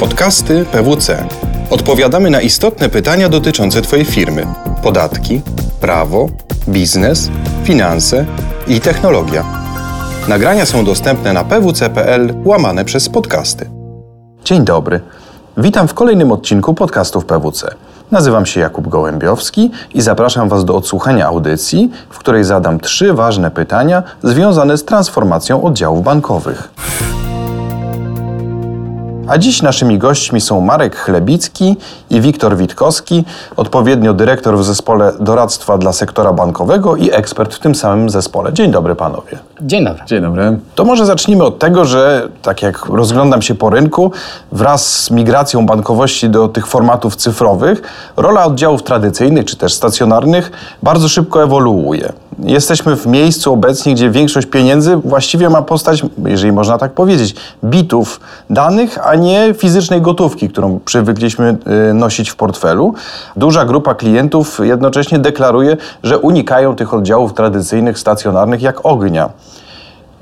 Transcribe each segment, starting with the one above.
Podcasty PWC. Odpowiadamy na istotne pytania dotyczące Twojej firmy: podatki, prawo, biznes, finanse i technologia. Nagrania są dostępne na pwc.pl łamane przez podcasty. Dzień dobry. Witam w kolejnym odcinku podcastów PWC. Nazywam się Jakub Gołębiowski i zapraszam Was do odsłuchania audycji, w której zadam trzy ważne pytania związane z transformacją oddziałów bankowych. A dziś naszymi gośćmi są Marek Chlebicki i Wiktor Witkowski, odpowiednio dyrektor w zespole doradztwa dla sektora bankowego i ekspert w tym samym zespole. Dzień dobry panowie. Dzień dobry. Dzień dobry. To może zacznijmy od tego, że tak jak rozglądam się po rynku, wraz z migracją bankowości do tych formatów cyfrowych, rola oddziałów tradycyjnych czy też stacjonarnych bardzo szybko ewoluuje. Jesteśmy w miejscu obecnie, gdzie większość pieniędzy właściwie ma postać, jeżeli można tak powiedzieć, bitów danych, a nie fizycznej gotówki, którą przywykliśmy y, nosić w portfelu. Duża grupa klientów jednocześnie deklaruje, że unikają tych oddziałów tradycyjnych, stacjonarnych jak ognia.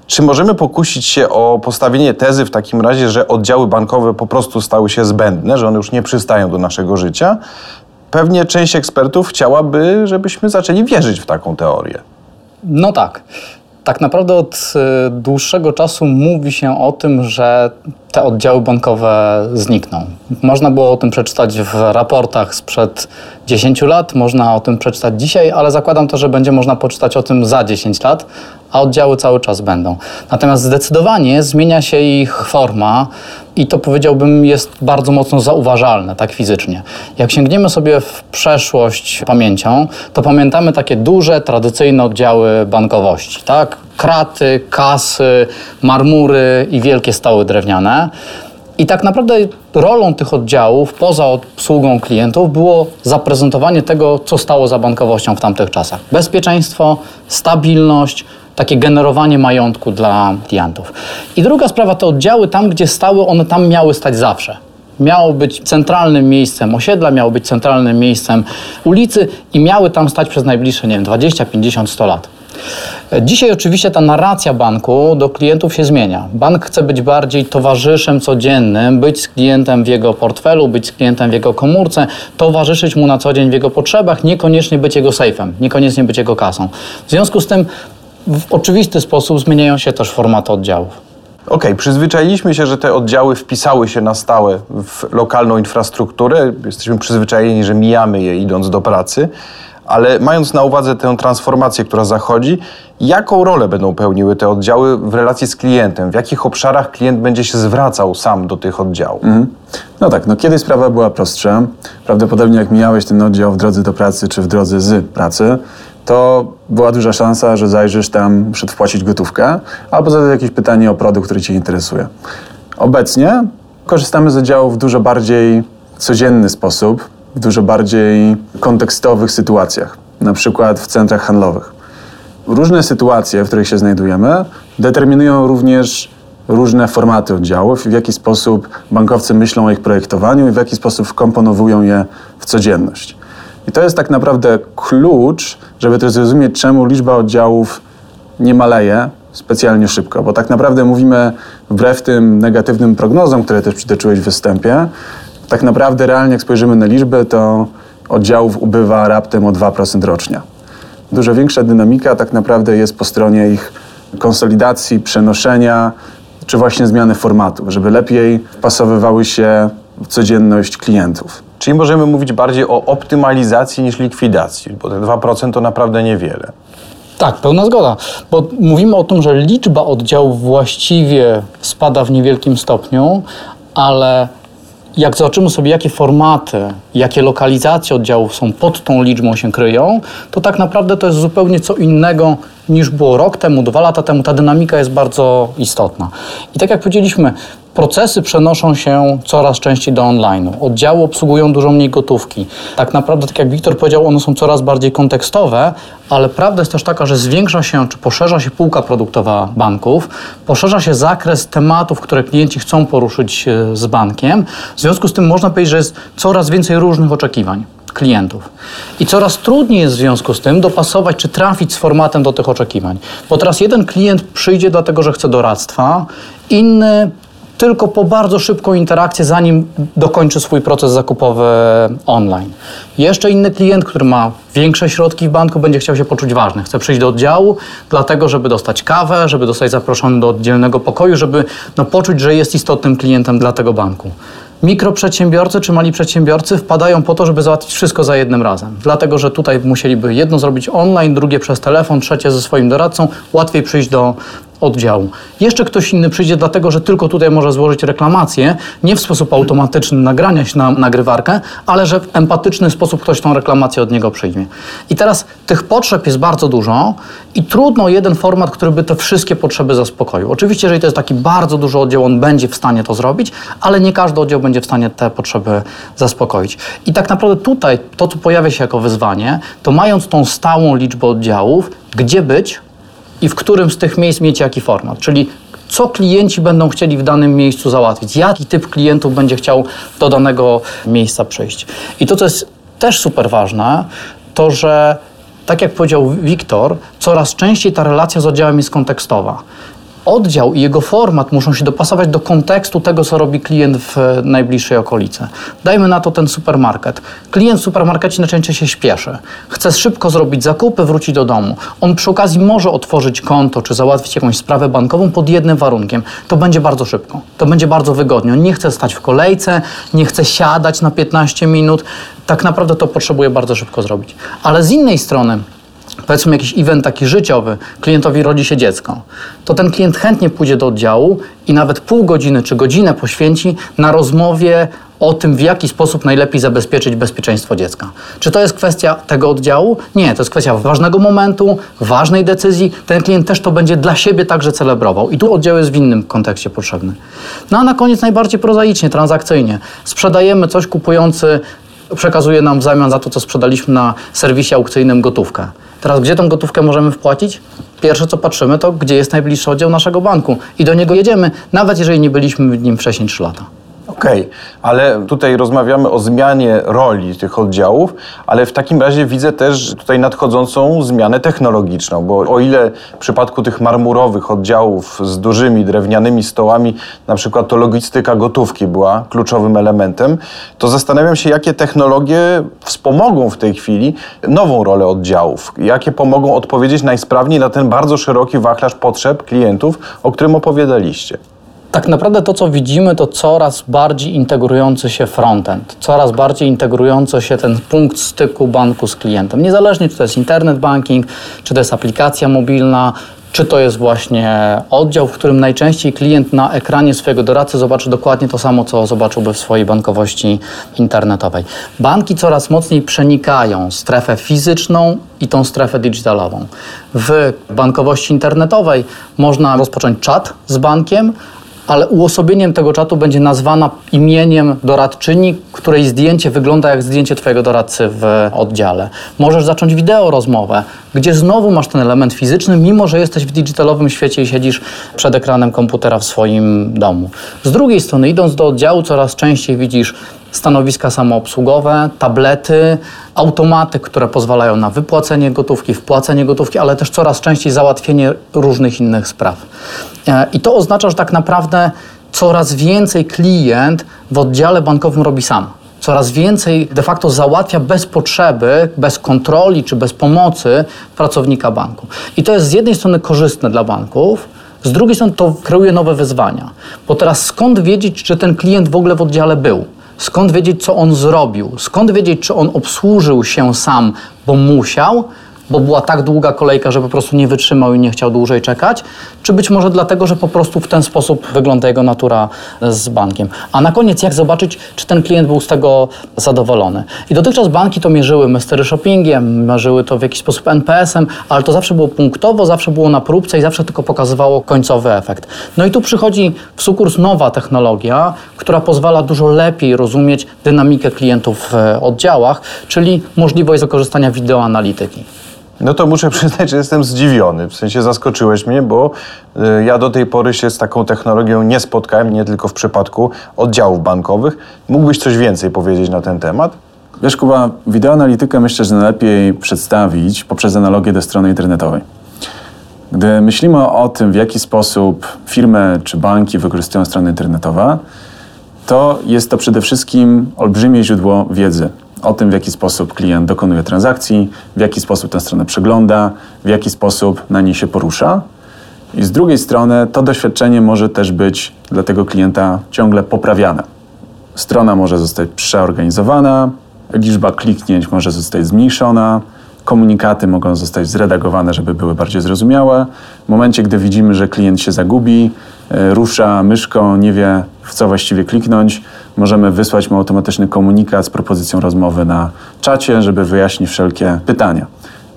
Czy możemy pokusić się o postawienie tezy w takim razie, że oddziały bankowe po prostu stały się zbędne, że one już nie przystają do naszego życia? Pewnie część ekspertów chciałaby, żebyśmy zaczęli wierzyć w taką teorię. No tak. Tak naprawdę od y, dłuższego czasu mówi się o tym, że te oddziały bankowe znikną. Można było o tym przeczytać w raportach sprzed 10 lat, można o tym przeczytać dzisiaj, ale zakładam to, że będzie można poczytać o tym za 10 lat, a oddziały cały czas będą. Natomiast zdecydowanie zmienia się ich forma i to powiedziałbym jest bardzo mocno zauważalne, tak fizycznie. Jak sięgniemy sobie w przeszłość pamięcią, to pamiętamy takie duże, tradycyjne oddziały bankowości, tak? Kraty, kasy, marmury i wielkie stoły drewniane. I tak naprawdę rolą tych oddziałów, poza obsługą klientów, było zaprezentowanie tego, co stało za bankowością w tamtych czasach. Bezpieczeństwo, stabilność, takie generowanie majątku dla klientów. I druga sprawa, te oddziały tam, gdzie stały, one tam miały stać zawsze. Miało być centralnym miejscem osiedla, miało być centralnym miejscem ulicy i miały tam stać przez najbliższe, nie wiem, 20, 50, 100 lat. Dzisiaj oczywiście ta narracja banku do klientów się zmienia. Bank chce być bardziej towarzyszem codziennym, być z klientem w jego portfelu, być z klientem w jego komórce, towarzyszyć mu na co dzień w jego potrzebach, niekoniecznie być jego sejfem, niekoniecznie być jego kasą. W związku z tym w oczywisty sposób zmieniają się też formaty oddziałów. Okej, okay, przyzwyczailiśmy się, że te oddziały wpisały się na stałe w lokalną infrastrukturę. Jesteśmy przyzwyczajeni, że mijamy je idąc do pracy, ale mając na uwadze tę transformację, która zachodzi, jaką rolę będą pełniły te oddziały w relacji z klientem? W jakich obszarach klient będzie się zwracał sam do tych oddziałów? Mhm. No tak, no kiedyś sprawa była prostsza. Prawdopodobnie jak mijałeś ten oddział w drodze do pracy czy w drodze z pracy, to była duża szansa, że zajrzysz tam, muszę wpłacić gotówkę, albo zadać jakieś pytanie o produkt, który Cię interesuje. Obecnie korzystamy z oddziałów w dużo bardziej codzienny sposób, w dużo bardziej kontekstowych sytuacjach, na przykład w centrach handlowych. Różne sytuacje, w których się znajdujemy, determinują również różne formaty oddziałów i w jaki sposób bankowcy myślą o ich projektowaniu i w jaki sposób wkomponowują je w codzienność. I to jest tak naprawdę klucz, żeby też zrozumieć, czemu liczba oddziałów nie maleje specjalnie szybko, bo tak naprawdę mówimy wbrew tym negatywnym prognozom, które też przytoczyłeś w występie, tak naprawdę realnie jak spojrzymy na liczbę, to oddziałów ubywa raptem o 2% rocznie. Dużo większa dynamika tak naprawdę jest po stronie ich konsolidacji, przenoszenia, czy właśnie zmiany formatu, żeby lepiej pasowywały się w codzienność klientów. Czyli możemy mówić bardziej o optymalizacji niż likwidacji, bo te 2% to naprawdę niewiele. Tak, pełna zgoda, bo mówimy o tym, że liczba oddziałów właściwie spada w niewielkim stopniu, ale jak zobaczymy sobie, jakie formaty, jakie lokalizacje oddziałów są pod tą liczbą się kryją, to tak naprawdę to jest zupełnie co innego niż było rok temu, dwa lata temu. Ta dynamika jest bardzo istotna. I tak jak powiedzieliśmy, procesy przenoszą się coraz częściej do online'u. Oddziały obsługują dużo mniej gotówki. Tak naprawdę, tak jak Wiktor powiedział, one są coraz bardziej kontekstowe, ale prawda jest też taka, że zwiększa się, czy poszerza się półka produktowa banków, poszerza się zakres tematów, które klienci chcą poruszyć e, z bankiem. W związku z tym można powiedzieć, że jest coraz więcej różnych oczekiwań klientów. I coraz trudniej jest w związku z tym dopasować czy trafić z formatem do tych oczekiwań. Bo teraz jeden klient przyjdzie dlatego, że chce doradztwa, inny tylko po bardzo szybką interakcję, zanim dokończy swój proces zakupowy online. Jeszcze inny klient, który ma większe środki w banku, będzie chciał się poczuć ważny. Chce przyjść do oddziału, dlatego, żeby dostać kawę, żeby zostać zaproszony do oddzielnego pokoju, żeby no, poczuć, że jest istotnym klientem dla tego banku. Mikroprzedsiębiorcy czy mali przedsiębiorcy wpadają po to, żeby załatwić wszystko za jednym razem. Dlatego, że tutaj musieliby jedno zrobić online, drugie przez telefon, trzecie ze swoim doradcą, łatwiej przyjść do oddziału. Jeszcze ktoś inny przyjdzie, dlatego że tylko tutaj może złożyć reklamację, nie w sposób automatyczny nagrania się na nagrywarkę, ale że w empatyczny sposób ktoś tą reklamację od niego przyjmie. I teraz tych potrzeb jest bardzo dużo i trudno jeden format, który by te wszystkie potrzeby zaspokoił. Oczywiście, jeżeli to jest taki bardzo duży oddział, on będzie w stanie to zrobić, ale nie każdy oddział będzie w stanie te potrzeby zaspokoić. I tak naprawdę tutaj to, co pojawia się jako wyzwanie, to mając tą stałą liczbę oddziałów, gdzie być, i w którym z tych miejsc mieć jaki format. Czyli co klienci będą chcieli w danym miejscu załatwić, jaki typ klientów będzie chciał do danego miejsca przyjść. I to, co jest też super ważne, to że tak jak powiedział Wiktor, coraz częściej ta relacja z oddziałem jest kontekstowa oddział i jego format muszą się dopasować do kontekstu tego, co robi klient w najbliższej okolicy. Dajmy na to ten supermarket. Klient w supermarkecie najczęściej się śpieszy. Chce szybko zrobić zakupy, wrócić do domu. On przy okazji może otworzyć konto czy załatwić jakąś sprawę bankową pod jednym warunkiem. To będzie bardzo szybko. To będzie bardzo wygodnie. On nie chce stać w kolejce, nie chce siadać na 15 minut. Tak naprawdę to potrzebuje bardzo szybko zrobić. Ale z innej strony, powiedzmy jakiś event taki życiowy, klientowi rodzi się dziecko, to ten klient chętnie pójdzie do oddziału i nawet pół godziny czy godzinę poświęci na rozmowie o tym, w jaki sposób najlepiej zabezpieczyć bezpieczeństwo dziecka. Czy to jest kwestia tego oddziału? Nie, to jest kwestia ważnego momentu, ważnej decyzji. Ten klient też to będzie dla siebie także celebrował. I tu oddział jest w innym kontekście potrzebny. No a na koniec najbardziej prozaicznie, transakcyjnie. Sprzedajemy coś, kupujący przekazuje nam w zamian za to, co sprzedaliśmy na serwisie aukcyjnym gotówkę. Teraz gdzie tą gotówkę możemy wpłacić? Pierwsze co patrzymy to, gdzie jest najbliższy oddział naszego banku i do niego jedziemy, nawet jeżeli nie byliśmy w nim wcześniej 3 lata. Okej, okay, ale tutaj rozmawiamy o zmianie roli tych oddziałów, ale w takim razie widzę też tutaj nadchodzącą zmianę technologiczną, bo o ile w przypadku tych marmurowych oddziałów z dużymi drewnianymi stołami, na przykład to logistyka gotówki była kluczowym elementem, to zastanawiam się, jakie technologie wspomogą w tej chwili nową rolę oddziałów, jakie pomogą odpowiedzieć najsprawniej na ten bardzo szeroki wachlarz potrzeb klientów, o którym opowiadaliście. Tak naprawdę to, co widzimy, to coraz bardziej integrujący się frontend, coraz bardziej integrujący się ten punkt styku banku z klientem. Niezależnie, czy to jest internet banking, czy to jest aplikacja mobilna, czy to jest właśnie oddział, w którym najczęściej klient na ekranie swojego doradcy zobaczy dokładnie to samo, co zobaczyłby w swojej bankowości internetowej. Banki coraz mocniej przenikają strefę fizyczną i tą strefę digitalową. W bankowości internetowej można rozpocząć czat z bankiem, ale uosobieniem tego czatu będzie nazwana imieniem doradczyni, której zdjęcie wygląda jak zdjęcie Twojego doradcy w oddziale. Możesz zacząć wideo rozmowę, gdzie znowu masz ten element fizyczny, mimo że jesteś w digitalowym świecie i siedzisz przed ekranem komputera w swoim domu. Z drugiej strony, idąc do oddziału, coraz częściej widzisz stanowiska samoobsługowe, tablety, automaty, które pozwalają na wypłacenie gotówki, wpłacenie gotówki, ale też coraz częściej załatwienie różnych innych spraw. E, I to oznacza, że tak naprawdę coraz więcej klient w oddziale bankowym robi sam. Coraz więcej de facto załatwia bez potrzeby, bez kontroli czy bez pomocy pracownika banku. I to jest z jednej strony korzystne dla banków, z drugiej strony to kreuje nowe wyzwania. Bo teraz skąd wiedzieć, czy ten klient w ogóle w oddziale był? Skąd wiedzieć, co on zrobił? Skąd wiedzieć, czy on obsłużył się sam, bo musiał, bo była tak długa kolejka, że po prostu nie wytrzymał i nie chciał dłużej czekać, czy być może dlatego, że po prostu w ten sposób wygląda jego natura z bankiem. A na koniec, jak zobaczyć, czy ten klient był z tego zadowolony. I dotychczas banki to mierzyły mystery shoppingiem, mierzyły to w jakiś sposób NPS-em, ale to zawsze było punktowo, zawsze było na próbce i zawsze tylko pokazywało końcowy efekt. No i tu przychodzi w sukurs nowa technologia, która pozwala dużo lepiej rozumieć dynamikę klientów w oddziałach, czyli możliwość wykorzystania wideoanalityki. No to muszę przyznać, że jestem zdziwiony. W sensie zaskoczyłeś mnie, bo y, ja do tej pory się z taką technologią nie spotkałem, nie tylko w przypadku oddziałów bankowych. Mógłbyś coś więcej powiedzieć na ten temat? Wiesz, Kuba, wideoanalitykę myślę, że najlepiej przedstawić poprzez analogię do strony internetowej. Gdy myślimy o tym, w jaki sposób firmy czy banki wykorzystują strony internetowe, to jest to przede wszystkim olbrzymie źródło wiedzy o tym, w jaki sposób klient dokonuje transakcji, w jaki sposób tę stronę przegląda, w jaki sposób na niej się porusza. I z drugiej strony to doświadczenie może też być dla tego klienta ciągle poprawiane. Strona może zostać przeorganizowana, liczba kliknięć może zostać zmniejszona, komunikaty mogą zostać zredagowane, żeby były bardziej zrozumiałe. W momencie, gdy widzimy, że klient się zagubi, rusza myszką, nie wie w co właściwie kliknąć, możemy wysłać mu automatyczny komunikat z propozycją rozmowy na czacie, żeby wyjaśnić wszelkie pytania.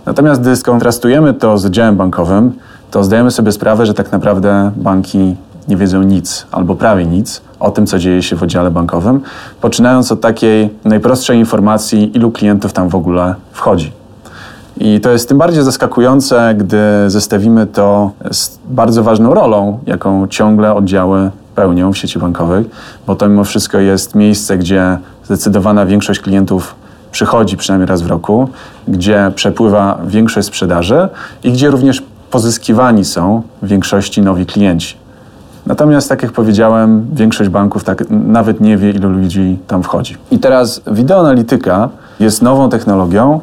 Natomiast gdy skontrastujemy to z oddziałem bankowym, to zdajemy sobie sprawę, że tak naprawdę banki nie wiedzą nic albo prawie nic o tym, co dzieje się w oddziale bankowym, poczynając od takiej najprostszej informacji, ilu klientów tam w ogóle wchodzi. I to jest tym bardziej zaskakujące, gdy zestawimy to z bardzo ważną rolą, jaką ciągle oddziały pełnią w sieci bankowych, bo to mimo wszystko jest miejsce, gdzie zdecydowana większość klientów przychodzi przynajmniej raz w roku, gdzie przepływa większość sprzedaży i gdzie również pozyskiwani są w większości nowi klienci. Natomiast, tak jak powiedziałem, większość banków tak nawet nie wie, ilu ludzi tam wchodzi. I teraz wideoanalityka jest nową technologią,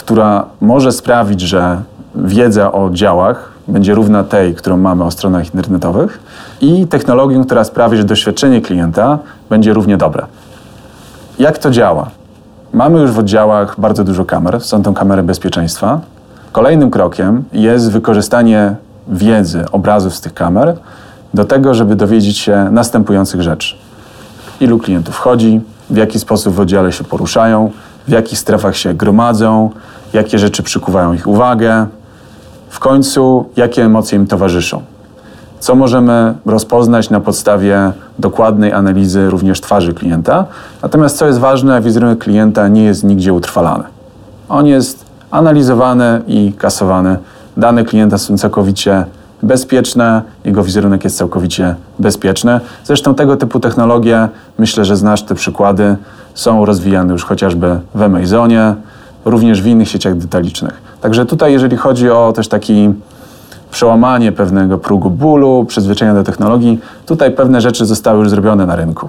która może sprawić, że wiedza o działach będzie równa tej, którą mamy o stronach internetowych i technologią, która sprawi, że doświadczenie klienta będzie równie dobre. Jak to działa? Mamy już w oddziałach bardzo dużo kamer, są to kamery bezpieczeństwa. Kolejnym krokiem jest wykorzystanie wiedzy, obrazów z tych kamer do tego, żeby dowiedzieć się następujących rzeczy. Ilu klientów wchodzi, w jaki sposób w oddziale się poruszają, w jakich strefach się gromadzą, jakie rzeczy przykuwają ich uwagę, w końcu jakie emocje im towarzyszą. Co możemy rozpoznać na podstawie dokładnej analizy również twarzy klienta. Natomiast co jest ważne, wizerunek klienta nie jest nigdzie utrwalany. On jest analizowany i kasowany. Dane klienta są całkowicie bezpieczne, jego wizerunek jest całkowicie bezpieczny. Zresztą tego typu technologie, myślę, że znasz te przykłady, są rozwijane już chociażby w Amazonie, również w innych sieciach detalicznych. Także tutaj, jeżeli chodzi o też taki przełamanie pewnego progu bólu, przyzwyczajenia do technologii, tutaj pewne rzeczy zostały już zrobione na rynku.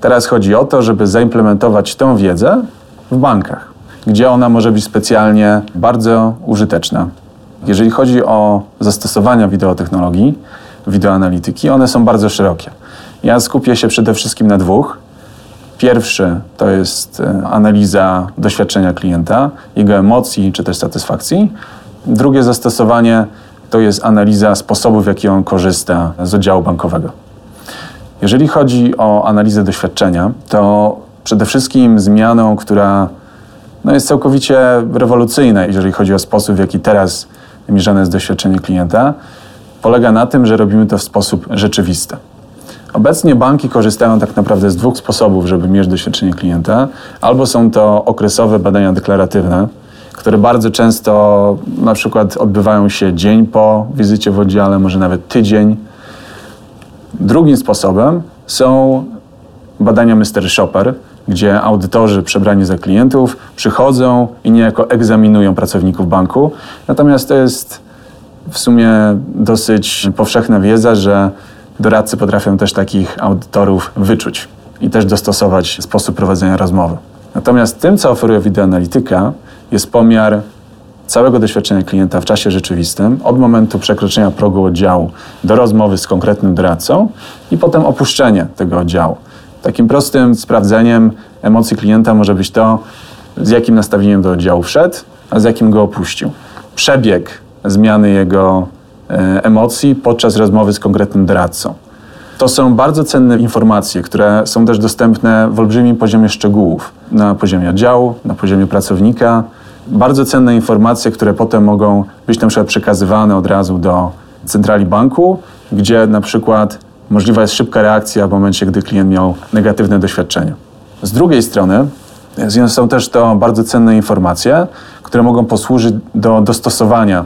Teraz chodzi o to, żeby zaimplementować tę wiedzę w bankach, gdzie ona może być specjalnie bardzo użyteczna. Jeżeli chodzi o zastosowania wideotechnologii, wideoanalityki, one są bardzo szerokie. Ja skupię się przede wszystkim na dwóch. Pierwszy to jest e, analiza doświadczenia klienta, jego emocji czy też satysfakcji. Drugie zastosowanie to jest analiza sposobu, w jaki on korzysta z oddziału bankowego. Jeżeli chodzi o analizę doświadczenia, to przede wszystkim zmianą, która no, jest całkowicie rewolucyjna, jeżeli chodzi o sposób, w jaki teraz mierzone jest doświadczenie klienta, polega na tym, że robimy to w sposób rzeczywisty. Obecnie banki korzystają tak naprawdę z dwóch sposobów, żeby mierzyć doświadczenie klienta. Albo są to okresowe badania deklaratywne, które bardzo często na przykład odbywają się dzień po wizycie w oddziale, może nawet tydzień. Drugim sposobem są badania Mystery Shopper, gdzie audytorzy przebrani za klientów przychodzą i niejako egzaminują pracowników banku. Natomiast to jest w sumie dosyć powszechna wiedza, że doradcy potrafią też takich audytorów wyczuć i też dostosować sposób prowadzenia rozmowy. Natomiast tym, co oferuje wideoanalityka, jest pomiar całego doświadczenia klienta w czasie rzeczywistym, od momentu przekroczenia progu oddziału do rozmowy z konkretnym doradcą i potem opuszczenie tego oddziału. Takim prostym sprawdzeniem emocji klienta może być to, z jakim nastawieniem do oddziału wszedł, a z jakim go opuścił. Przebieg zmiany jego emocji podczas rozmowy z konkretnym doradcą. To są bardzo cenne informacje, które są też dostępne w olbrzymim poziomie szczegółów. Na poziomie oddziału, na poziomie pracownika. Bardzo cenne informacje, które potem mogą być na przykład przekazywane od razu do centrali banku, gdzie na przykład możliwa jest szybka reakcja w momencie, gdy klient miał negatywne doświadczenie. Z drugiej strony są też to bardzo cenne informacje, które mogą posłużyć do dostosowania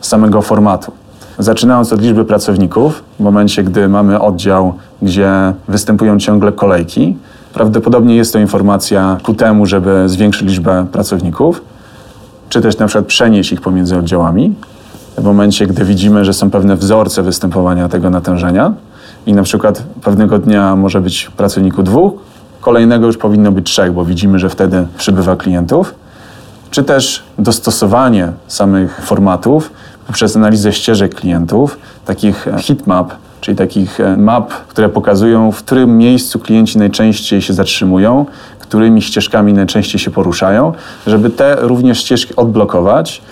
samego formatu. Zaczynając od liczby pracowników, w momencie, gdy mamy oddział, gdzie występują ciągle kolejki, prawdopodobnie jest to informacja ku temu, żeby zwiększyć liczbę pracowników, czy też na przykład przenieść ich pomiędzy oddziałami. w momencie, gdy widzimy, że są pewne wzorce występowania tego natężenia i na przykład pewnego dnia może być pracowniku dwóch, kolejnego już powinno być trzech, bo widzimy, że wtedy przybywa klientów, czy też dostosowanie samych formatów poprzez analizę ścieżek klientów, takich heatmap, czyli takich e, map, które pokazują, w którym miejscu klienci najczęściej się zatrzymują, którymi ścieżkami najczęściej się poruszają, żeby te również ścieżki odblokować,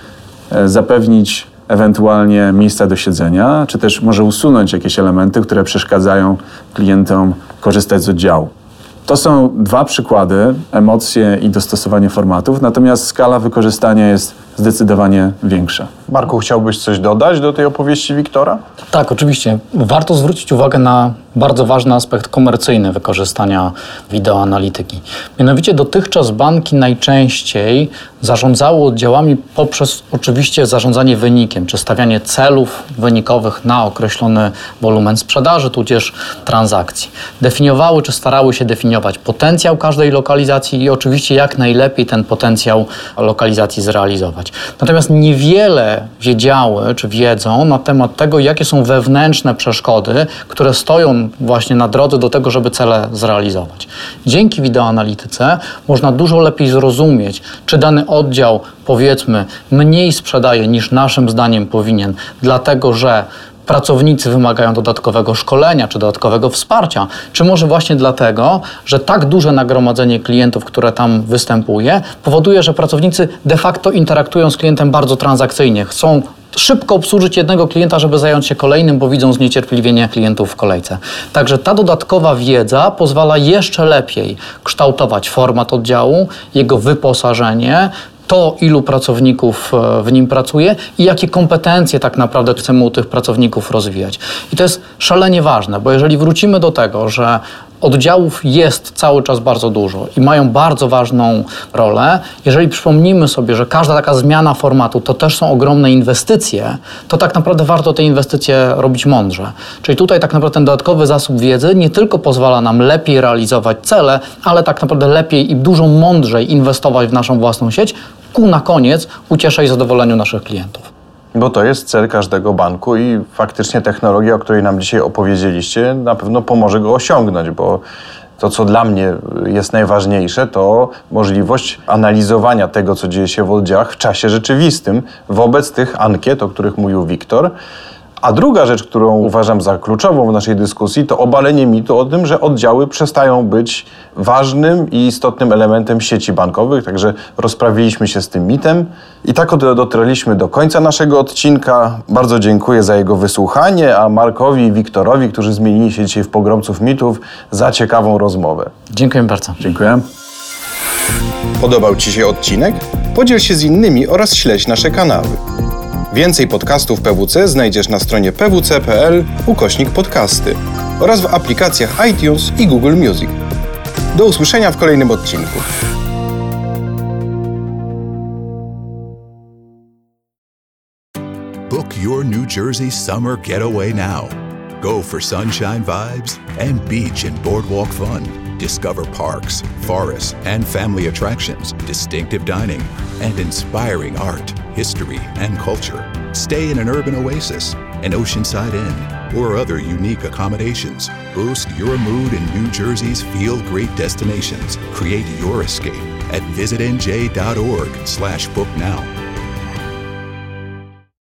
e, zapewnić ewentualnie miejsca do siedzenia, czy też może usunąć jakieś elementy, które przeszkadzają klientom korzystać z oddziału. To są dwa przykłady, emocje i dostosowanie formatów, natomiast skala wykorzystania jest zdecydowanie większa. Marku, chciałbyś coś dodać do tej opowieści Wiktora? Tak, oczywiście. Warto zwrócić uwagę na bardzo ważny aspekt komercyjny wykorzystania wideoanalityki. Mianowicie dotychczas banki najczęściej zarządzały oddziałami poprzez oczywiście zarządzanie wynikiem, czy stawianie celów wynikowych na określony wolumen sprzedaży, tudzież transakcji. Definiowały, czy starały się definiować potencjał każdej lokalizacji i oczywiście jak najlepiej ten potencjał lokalizacji zrealizować. Natomiast niewiele wiedziały, czy wiedzą na temat tego, jakie są wewnętrzne przeszkody, które stoją właśnie na drodze do tego, żeby cele zrealizować. Dzięki wideoanalityce można dużo lepiej zrozumieć, czy dany oddział, powiedzmy, mniej sprzedaje niż naszym zdaniem powinien, dlatego że pracownicy wymagają dodatkowego szkolenia czy dodatkowego wsparcia, czy może właśnie dlatego, że tak duże nagromadzenie klientów, które tam występuje, powoduje, że pracownicy de facto interaktują z klientem bardzo transakcyjnie. Chcą szybko obsłużyć jednego klienta, żeby zająć się kolejnym, bo widzą zniecierpliwienie klientów w kolejce. Także ta dodatkowa wiedza pozwala jeszcze lepiej kształtować format oddziału, jego wyposażenie, to, ilu pracowników e, w nim pracuje i jakie kompetencje tak naprawdę chcemy u tych pracowników rozwijać. I to jest szalenie ważne, bo jeżeli wrócimy do tego, że oddziałów jest cały czas bardzo dużo i mają bardzo ważną rolę. Jeżeli przypomnimy sobie, że każda taka zmiana formatu to też są ogromne inwestycje, to tak naprawdę warto te inwestycje robić mądrze. Czyli tutaj tak naprawdę ten dodatkowy zasób wiedzy nie tylko pozwala nam lepiej realizować cele, ale tak naprawdę lepiej i dużo mądrzej inwestować w naszą własną sieć, ku na koniec uciesze i zadowoleniu naszych klientów. Bo to jest cel każdego banku i faktycznie technologia, o której nam dzisiaj opowiedzieliście, na pewno pomoże go osiągnąć, bo to, co dla mnie jest najważniejsze, to możliwość analizowania tego, co dzieje się w oddziałach w czasie rzeczywistym wobec tych ankiet, o których mówił Wiktor. A druga rzecz, którą uważam za kluczową w naszej dyskusji, to obalenie mitu o tym, że oddziały przestają być ważnym i istotnym elementem sieci bankowych. Także rozprawiliśmy się z tym mitem. I tak dotarliśmy do końca naszego odcinka. Bardzo dziękuję za jego wysłuchanie, a Markowi i Wiktorowi, którzy zmienili się dzisiaj w pogromców mitów, za ciekawą rozmowę. Dziękuję bardzo. Dziękuję. Podobał Ci się odcinek? Podziel się z innymi oraz śledź nasze kanały. Więcej podcastów PWC znajdziesz na stronie pwc.pl ukośnik podcasty oraz w aplikacjach iTunes i Google Music. Do usłyszenia w kolejnym odcinku. Book your New Jersey summer getaway now. Go for sunshine vibes and beach and boardwalk fun. Discover parks, forests, and family attractions, distinctive dining, and inspiring art history, and culture. Stay in an urban oasis, an oceanside inn, or other unique accommodations. Boost your mood in New Jersey's feel great destinations. Create your escape at visitnj.org slash book now.